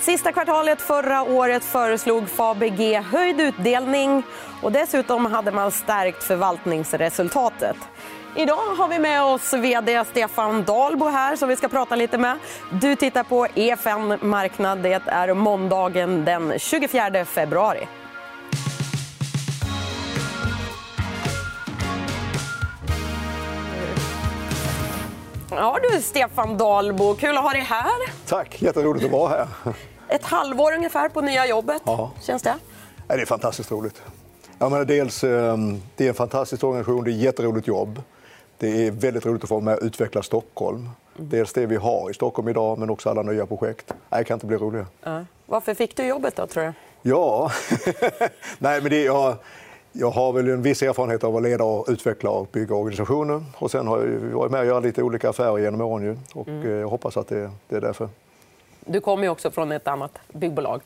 Sista kvartalet förra året föreslog Fabege höjd utdelning och dessutom hade man stärkt förvaltningsresultatet. Idag har vi med oss vd Stefan Dahlbo här som vi ska prata lite med. Du tittar på EFN Marknad. Det är måndagen den 24 februari. Ja du, Stefan Dahlbo. Kul att ha dig här. Tack. Jätteroligt att vara här. Ett halvår ungefär på nya jobbet. Ja. Känns det? Det är fantastiskt roligt. Jag menar, dels, ehm, det är en fantastisk organisation, det är ett jätteroligt jobb. Det är väldigt roligt att få med och utveckla Stockholm. Mm. Dels det vi har i Stockholm idag, men också alla nya projekt. Det kan inte bli roligare. Ja. Varför fick du jobbet då, tror du? Ja, Nej, men det, jag, jag har väl en viss erfarenhet av att leda, och utveckla och bygga organisationer. Och sen har jag varit med och gjort lite olika affärer genom åren. Och mm. Eh, jag hoppas att det, det är därför. Du kommer också från ett annat byggbolag.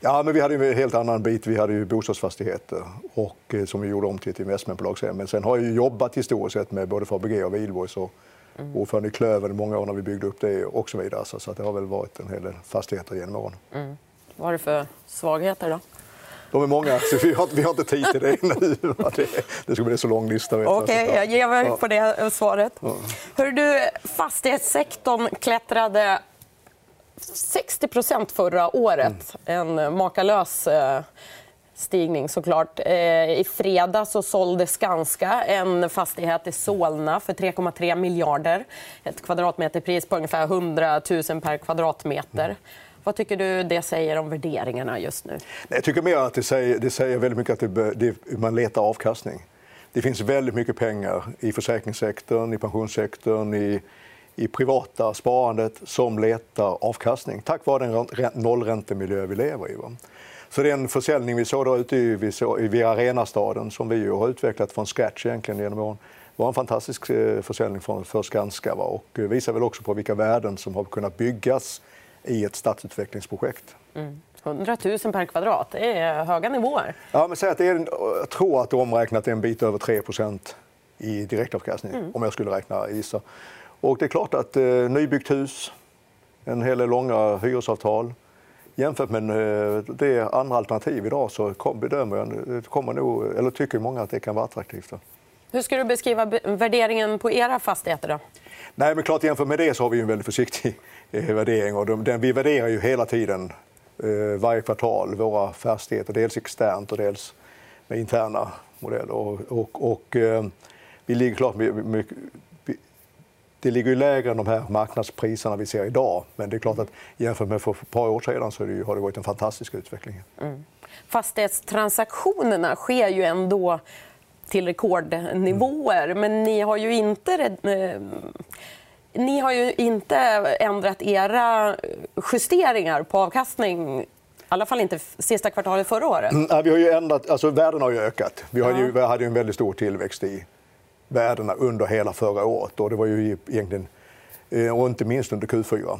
Ja, men vi hade en helt annan bit. Vi hade ju bostadsfastigheter och, eh, som vi gjorde om till ett investmentbolag. Men sen har jag jobbat historiskt sett med både Fabege och Wihlborgs och mm. ordförande i Klöven många år när vi byggde upp det och så vidare. Så, så det har väl varit en hel del fastigheter genom åren. Mm. Vad har du för svagheter då? De är många, så vi har, vi har inte tid till det nu. Det, det ska bli så lång lista. Okej, okay, jag ger mig på det svaret. Ja. Hör du, fastighetssektorn klättrade 60 förra året. Mm. En makalös eh, stigning såklart. Eh, I fredags så sålde Skanska en fastighet i Solna för 3,3 miljarder. Ett kvadratmeterpris på ungefär 100 000 per kvadratmeter. Vad tycker du det säger om värderingarna just nu? Jag tycker mer att det säger, det säger väldigt mycket att det, det, man letar avkastning. Det finns väldigt mycket pengar i försäkringssektorn, i pensionssektorn, i i privata sparandet som letar avkastning tack vare den nollräntemiljö vi lever i. Så den försäljning vi såg då ute i, vid Arenastaden som vi har utvecklat från scratch egentligen genom åren var en fantastisk eh, försäljning för Skanska och eh, visar väl också på vilka värden som har kunnat byggas i ett stadsutvecklingsprojekt. Mm. 100 000 per kvadrat, det är höga nivåer. Ja, men säg att det är, jag tror att det omräknat är en bit över 3% i direktavkastning, mm. om jag skulle räkna gissa. Och det är klart att eh, nybyggt hus, en hel del långa hyresavtal. Jämfört med eh, det andra alternativ idag så kom, bedömer jag, kommer nog, eller tycker många att det kan vara attraktivt. Hur ska du beskriva värderingen på era fastigheter? Då? Nej, men klart jämfört med det så har vi en väldigt försiktig eh, värdering. Och den, vi värderar ju hela tiden, eh, varje kvartal, våra fastigheter. Dels externt och dels med interna modeller. Och, och, och eh, vi ligger klart mycket, det ligger ju lägre än de här marknadspriserna vi ser idag. Men det är klart att jämfört med för ett par år sedan så har det varit en fantastisk utveckling. Mm. Fastighetstransaktionerna sker ju ändå till rekordnivåer. Mm. Men ni har ju inte... Eh, ni har ju inte ändrat era justeringar på avkastning i alla fall inte sista kvartalet förra året. Mm, vi har ju ändrat, alltså, värden har ju ökat. Vi hade ju, vi hade en väldigt stor tillväxt i värdena under hela förra året. Och det var ju egentligen, eh, och inte minst under Q4,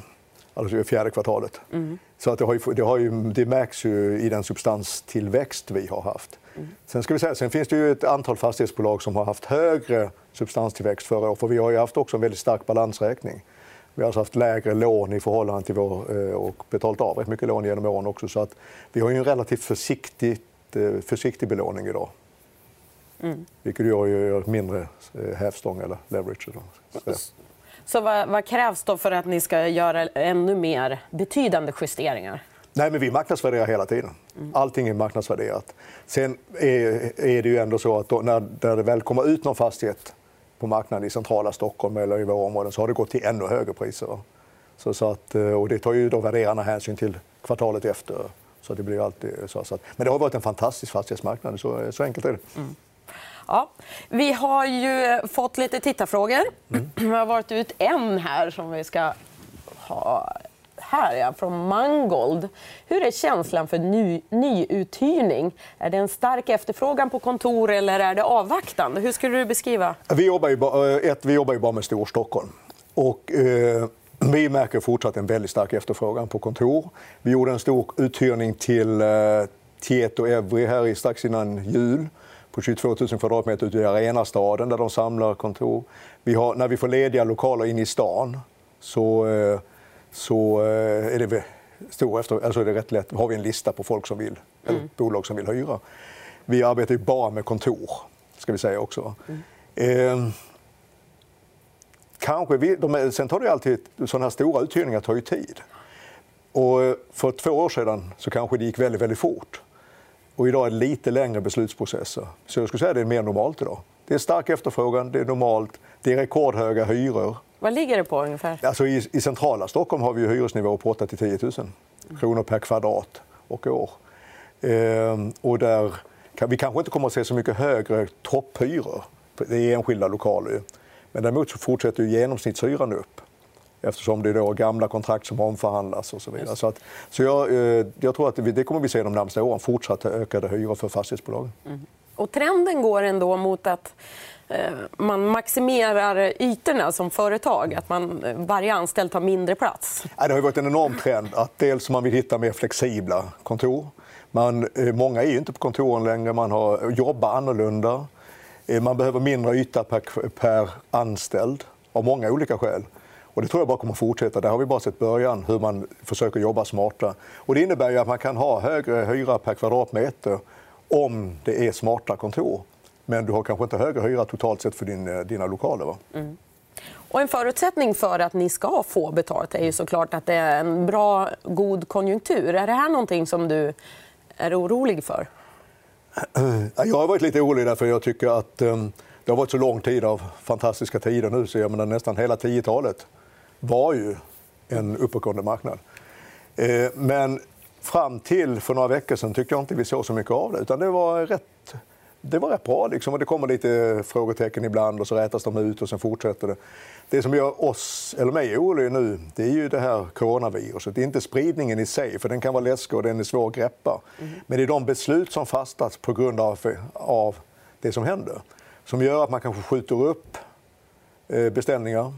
alltså fjärde kvartalet. Mm. Så att det, har ju, det, har ju, det märks ju i den substanstillväxt vi har haft. Mm. Sen, ska vi säga, sen finns det ju ett antal fastighetsbolag som har haft högre substanstillväxt förra året. För vi har ju haft också en väldigt stark balansräkning. Vi har alltså haft lägre lån i förhållande till vår, eh, och betalat av rätt mycket lån genom åren också. Så att vi har ju en relativt försiktigt, eh, försiktig belåning idag. Mm. Vilket gör ju mindre eh, hävstång eller leverage. Så vad, vad, krävs då för att ni ska göra ännu mer betydande justeringar? Nej, men vi marknadsvärderar hela tiden. Allting är marknadsvärderat. Sen är, det ju ändå så att när, det väl kommer ut någon fastighet på marknaden i centrala Stockholm eller i våra områden så har det gått till ännu högre priser. Så, så att, eh, och det tar ju då värderarna hänsyn till kvartalet efter. Så det blir alltid så, men det har varit en fantastisk fastighetsmarknad. Så, så enkelt är det. Mm. Ja. Vi har ju fått lite tittarfrågor. Mm. Vi har varit ut en här som vi ska ha här, ja, från Mangold. Hur är känslan för ny, nyuthyrning? Är det en stark efterfrågan på kontor eller är det avvaktande? Hur skulle du beskriva? Vi jobbar ju bara, eh, ett, vi jobbar ju bara med Storstockholm. Och, eh, vi märker fortsatt en väldigt stark efterfrågan på kontor. Vi gjorde en stor uthyrning till eh, Tieto Evry här strax innan jul på 22 000 kvadratmeter ute i Arenastaden där de samlar kontor. Vi har, när vi får lediga lokaler inne i stan så, eh, så eh, är det stor efter, alltså det är rätt lätt. har vi en lista på folk som vill, mm. bolag som vill hyra. Vi arbetar ju bara med kontor, ska vi säga också. Mm. Eh, kanske vi, de, sen tar det alltid, sådana här stora uthyrningar tar ju tid. Och eh, för två år sedan så kanske det gick väldigt, väldigt fort. Och idag är det lite längre beslutsprocesser. Så jag skulle säga att det är mer normalt idag. Det är stark efterfrågan, det är normalt, det är rekordhöga hyror. Vad ligger det på ungefär? Alltså i, I centrala Stockholm har vi hyresnivåer på 8 10 000 kronor per kvadrat och år. Ehm, och där vi kanske inte kommer att se så mycket högre topphyror. Det är enskilda lokaler. Men däremot så fortsätter ju genomsnittshyran upp eftersom det är då gamla kontrakt som omförhandlas och så vidare. Så, att, så jag, eh, jag tror att det, kommer vi se de närmaste åren, fortsatt ökade hyror för fastighetsbolagen. Mm. Och trenden går ändå mot att eh, man maximerar ytorna som företag, att man, varje anställd tar mindre plats? Det har varit en enorm trend att dels man vill hitta mer flexibla kontor. Man, eh, många är inte på kontoren längre, man har, jobbar annorlunda. Man behöver mindre yta per, per anställd av många olika skäl. Och det tror jag bara kommer att fortsätta. Där har vi bara sett början, hur man försöker jobba smarta. Och det innebär att man kan ha högre hyra per kvadratmeter om det är smarta kontor. Men du har kanske inte högre hyra totalt sett för din, eh, dina lokaler. Va? Mm. Och en förutsättning för att ni ska få betalt är ju såklart att det är en bra, god konjunktur. Är det här någonting som du är orolig för? Jag har varit lite orolig därför jag tycker att ehm, det har varit så lång tid av fantastiska tider nu så jag menar nästan hela 10-talet var ju en uppåtgående marknad. Eh, men fram till för några veckor sedan tyckte jag inte vi såg så mycket av det. Utan det var rätt, det var rätt bra. Liksom. Och det kommer lite frågetecken ibland och så rätas de ut och sen fortsätter det. Det som gör oss, eller mig orolig nu, det är ju det här coronaviruset. Det är inte spridningen i sig, för den kan vara läskig och den är svår att greppa. Mm. Men det är de beslut som fastats på grund av, av det som händer. Som gör att man kanske skjuter upp eh, beställningar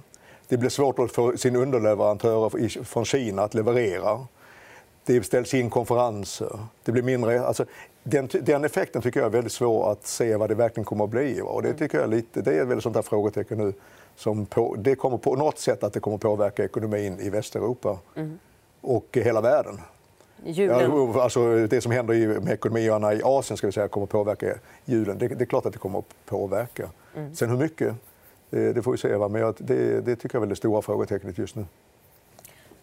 det blir svårt för sin underleverantörer från Kina att leverera. Det ställs in konferenser. Det blir mindre... Alltså, den, den, effekten tycker jag är väldigt svår att se vad det verkligen kommer att bli. Och det, tycker jag är lite, det är väl sånt där frågetecken nu. Som på, det kommer på något sätt att det kommer påverka ekonomin i Västeuropa mm. och hela världen. Julen. Ja, alltså det som händer med ekonomierna i Asien ska vi säga, kommer att påverka julen. Det, det är klart att det kommer att påverka. Mm. Sen hur mycket? Det, det får vi se. Va? Men jag, det, det tycker jag är det stora frågetecknet just nu.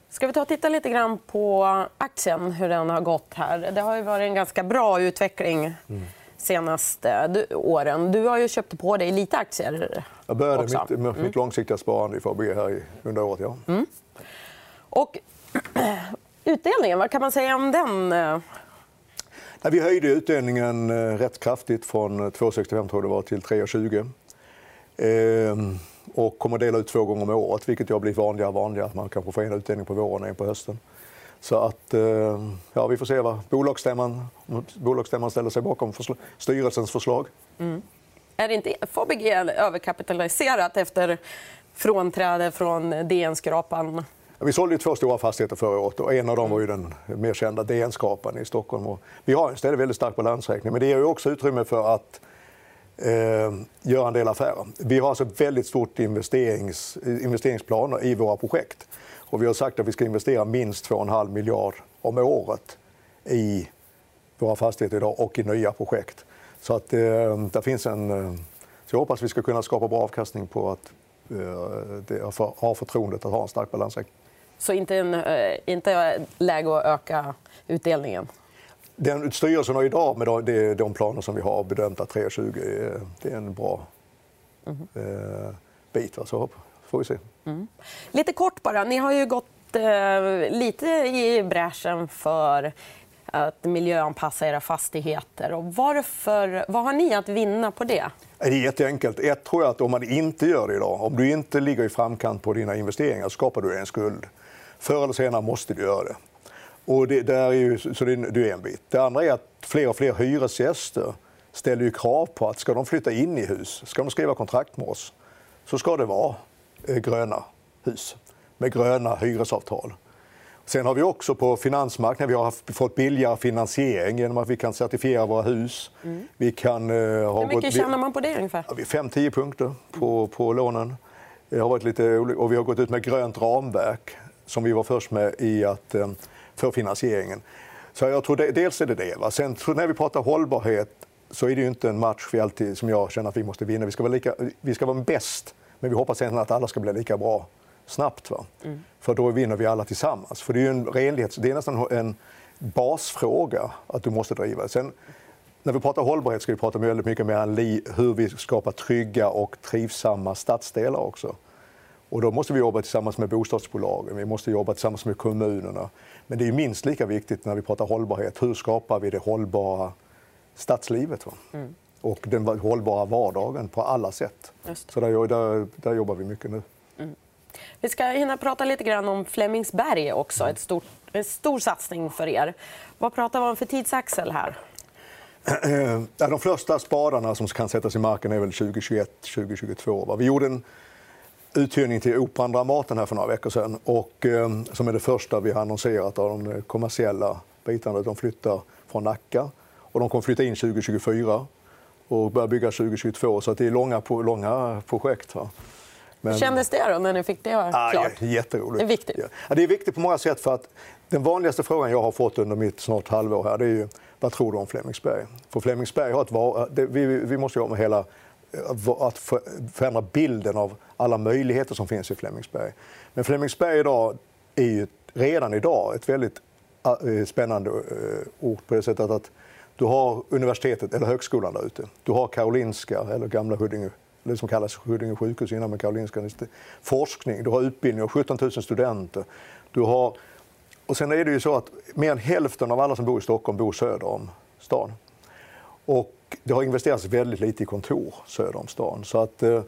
Ska vi ta och titta lite grann på aktien, hur den har gått här. Det har ju varit en ganska bra utveckling mm. senaste åren. Du har ju köpt på dig lite aktier. Jag började också. mitt, mitt mm. långsiktiga sparande i Fabege här under året. Ja. Mm. Och utdelningen, vad kan man säga om den? vi höjde utdelningen eh, rätt kraftigt från 2,65 tror jag det var till 3,20. Ehm, och kommer dela ut två gånger om året, vilket har blivit vanligare och vanligare. Man kanske får en utdelning på våren och en på hösten. Så att, ehm, ja, vi får se vad bolagsstämman, bolagsstämman ställer sig bakom försl styrelsens förslag. Mm. Är inte Fabege överkapitaliserat efter frånträde från DN-skrapan? Vi sålde två stora fastigheter förra året och en av dem var ju den mer kända DN-skrapan i Stockholm. Och vi har en väldigt stark balansräkning, men det ger också utrymme för att eh, göra en del affärer. Vi har alltså väldigt stort investerings, investeringsplaner i våra projekt. Och vi har sagt att vi ska investera minst 2,5 miljard om året i våra fastigheter idag och i nya projekt. Så att eh, där finns en... Eh, så jag hoppas vi ska kunna skapa bra avkastning på att eh, ha förtroendet att ha en stark balansräkning. Så inte, en, eh, inte läge att öka utdelningen? Den styrelsen har idag med de, de planer som vi har bedömt att 3,20 är, det är en bra mm. eh, bit. Så får vi se. Mm. Lite kort bara. Ni har ju gått eh, lite i bräschen för att miljöanpassa era fastigheter. Och varför, vad har ni att vinna på det? Det är jätteenkelt. Ett tror jag att om man inte gör det idag, om du inte ligger i framkant på dina investeringar, skapar du en skuld. Förr eller senare måste du göra det. Och det, där är ju, så det, det är en bit. Det andra är att fler och fler hyresgäster ställer ju krav på att ska de flytta in i hus, ska de skriva kontrakt med oss, så ska det vara eh, gröna hus med gröna hyresavtal. Sen har vi också på finansmarknaden vi har fått billigare finansiering genom att vi kan certifiera våra hus. Mm. Vi kan, uh, ha Hur mycket gått, tjänar man på det ungefär? 5-10 punkter på, på lånen. Det har varit lite, och vi har gått ut med grönt ramverk som vi var först med i att um, för finansieringen. Så jag tror det, dels är det det. Va? Sen när vi pratar hållbarhet så är det ju inte en match vi alltid, som jag känner att vi måste vinna. Vi ska vara, lika, vi ska vara bäst, men vi hoppas ändå att alla ska bli lika bra snabbt. Va? Mm. För då vinner vi alla tillsammans. För det är en renlighets, det är nästan en basfråga att du måste driva. Sen, när vi pratar hållbarhet ska vi prata väldigt mycket mer om hur vi skapar trygga och trivsamma stadsdelar också. Och då måste vi jobba tillsammans med bostadsbolagen, vi måste jobba tillsammans med kommunerna. Men det är minst lika viktigt när vi pratar hållbarhet. Hur skapar vi det hållbara stadslivet? Mm. Och den hållbara vardagen på alla sätt. Så där, där, där, jobbar vi mycket nu. Mm. Vi ska hinna prata lite grann om Flemingsberg också. Mm. Ett stort, en stor satsning för er. Vad pratar vi om för tidsaxel här? De första spadarna som kan sättas i marken är väl 2021-2022. Vi gjorde en uthyrning till Operan Dramaten här för några veckor sedan. Och, eh, som är det första vi har annonserat av de kommersiella bitarna. De flyttar från Nacka och de kommer flytta in 2024 och börja bygga 2022. Så det är långa, långa projekt. Va? Men... Hur kändes det då när ni fick det ah, klart? Ja, jätteroligt. Det är viktigt. Ja. det är viktigt på många sätt. för att Den vanligaste frågan jag har fått under mitt snart halvår här det är ju, vad tror du om Flemingsberg? För Flemingsberg har ett var... vi, vi måste jobba med hela att förändra bilden av alla möjligheter som finns i Flemingsberg. Men Flemingsberg idag är ju redan idag ett väldigt eh, spännande eh, ort på det sättet att du har universitetet eller högskolan där ute. Du har Karolinska, eller gamla Huddinge, det som kallas Huddinge sjukhus innan med Karolinska forskning. Du har utbildning av 17 000 studenter. Du har, och sen är det ju så att mer än hälften av alla som bor i Stockholm bor söder om stan. Och det har investerats väldigt lite i kontor söder om stan. Så att, eh,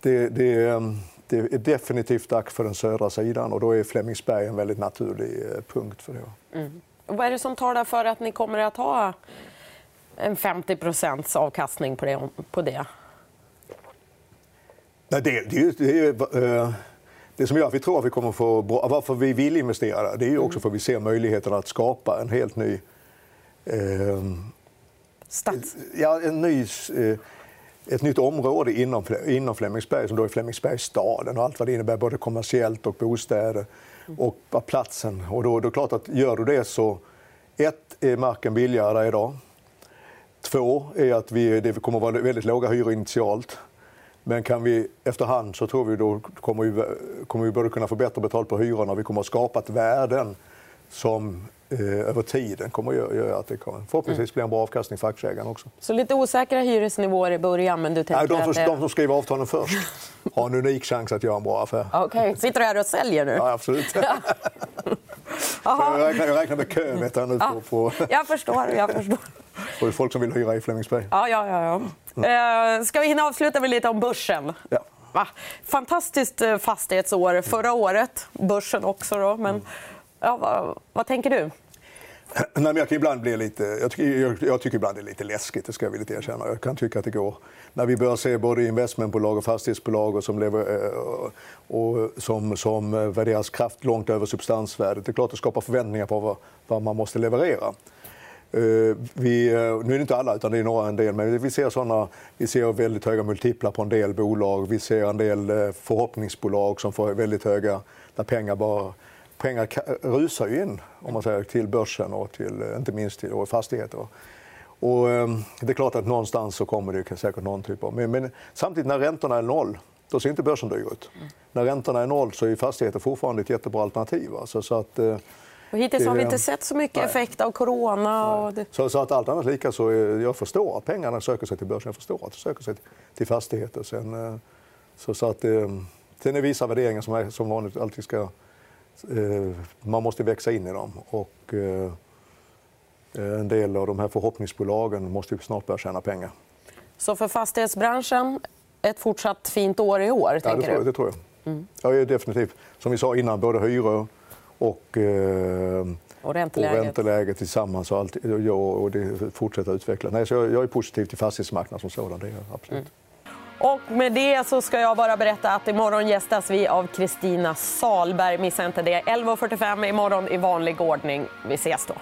det, det, eh, det är definitivt dags för den södra sidan och då är Flemingsberg en väldigt naturlig eh, punkt för det. Mm. Vad är det som talar för att ni kommer att ha en 50% avkastning på det? På det? Nej, det, det, det, det som gör att vi tror att vi kommer få bra, varför vi vill investera det är också för att vi ser möjligheten att skapa en helt ny eh, Stads... Ja, en ny, eh, ett nytt område inom, inom Flemingsberg som då är Flemingsbergsstaden och allt vad det innebär både kommersiellt och bostäder och platsen. Och då, då är det klart att gör du det så ett är marken billigare idag. Två är att vi, det kommer att vara väldigt låga hyror initialt. Men kan vi efterhand så tror vi då kommer vi, kommer vi både kunna få bättre betalt på hyrorna och vi kommer att skapa ett värden som över tiden kommer att göra att det kommer, förhoppningsvis blir en bra avkastning för aktieägarna också. Så lite osäkra hyresnivåer i början, men du tänker Nej, de, som, att... de som skriver avtalen först har en unik chans att göra en bra affär. Okay. Sitter du här och säljer nu? Ja, absolut. jag, räknar, jag räknar med kö vet jag, nu på, på... Jag förstår. Jag förstår. Och folk som vill hyra i Flemingsberg. Ja, ja, ja. ja. Mm. ska vi hinna avsluta med lite om börsen? Ja. Va? Fantastiskt eh, fastighetsår förra året. Börsen också. Då, men... Mm. Ja, vad, vad tänker du? Nej, men jag, kan ibland bli lite, jag, tycker, jag, jag tycker ibland det är lite läskigt, det ska jag villigt erkänna. Jag kan tycka att det går. När vi börjar se både investmentbolag och fastighetsbolag och som, lever, eh, och som, som eh, värderas kraft långt över substansvärdet. Det är klart att det skapar förväntningar på vad, vad man måste leverera. Eh, vi, nu är det inte alla, utan det är några en del, men vi ser, såna, vi ser väldigt höga multiplar på en del bolag. Vi ser en del förhoppningsbolag som får väldigt höga, där pengar bara pengar rusar ju in om man säger, till börsen och till, eh, inte minst till fastigheter. Och, ehm, det är klart att någonstans så kommer det säkert någon typ av... Men, men samtidigt när räntorna är noll, då ser inte börsen dyr ut. Mm. När räntorna är noll så är fastigheter fortfarande ett jättebra alternativ. Alltså, så att, eh, och hittills har vi inte sett så mycket effekt av corona. Och så, så, att allt annat lika så jag förstår att pengarna söker sig till börsen. Jag förstår att de söker sig till fastigheter. Sen, eh, så, så att, sen är vissa värderingar som, är, som vanligt alltid ska Eh, man måste växa in i dem. Och, eh, en del av de här förhoppningsbolagen måste snart börja tjäna pengar. Så för fastighetsbranschen, ett fortsatt fint år i år? Ja, det, tror jag, det tror jag. Mm. Ja, definitivt. Som vi sa innan, både hyror och, eh, och, ränteläget. och ränteläget tillsammans och, allt, och, det fortsätter att utvecklas. Nej, så jag, jag är positiv till fastighetsmarknaden som sådan. Det är absolut. Mm. Och med det så ska jag bara berätta att imorgon gästas vi av Kristina Salberg. Missa inte det. 11.45 imorgon i vanlig ordning. Vi ses då.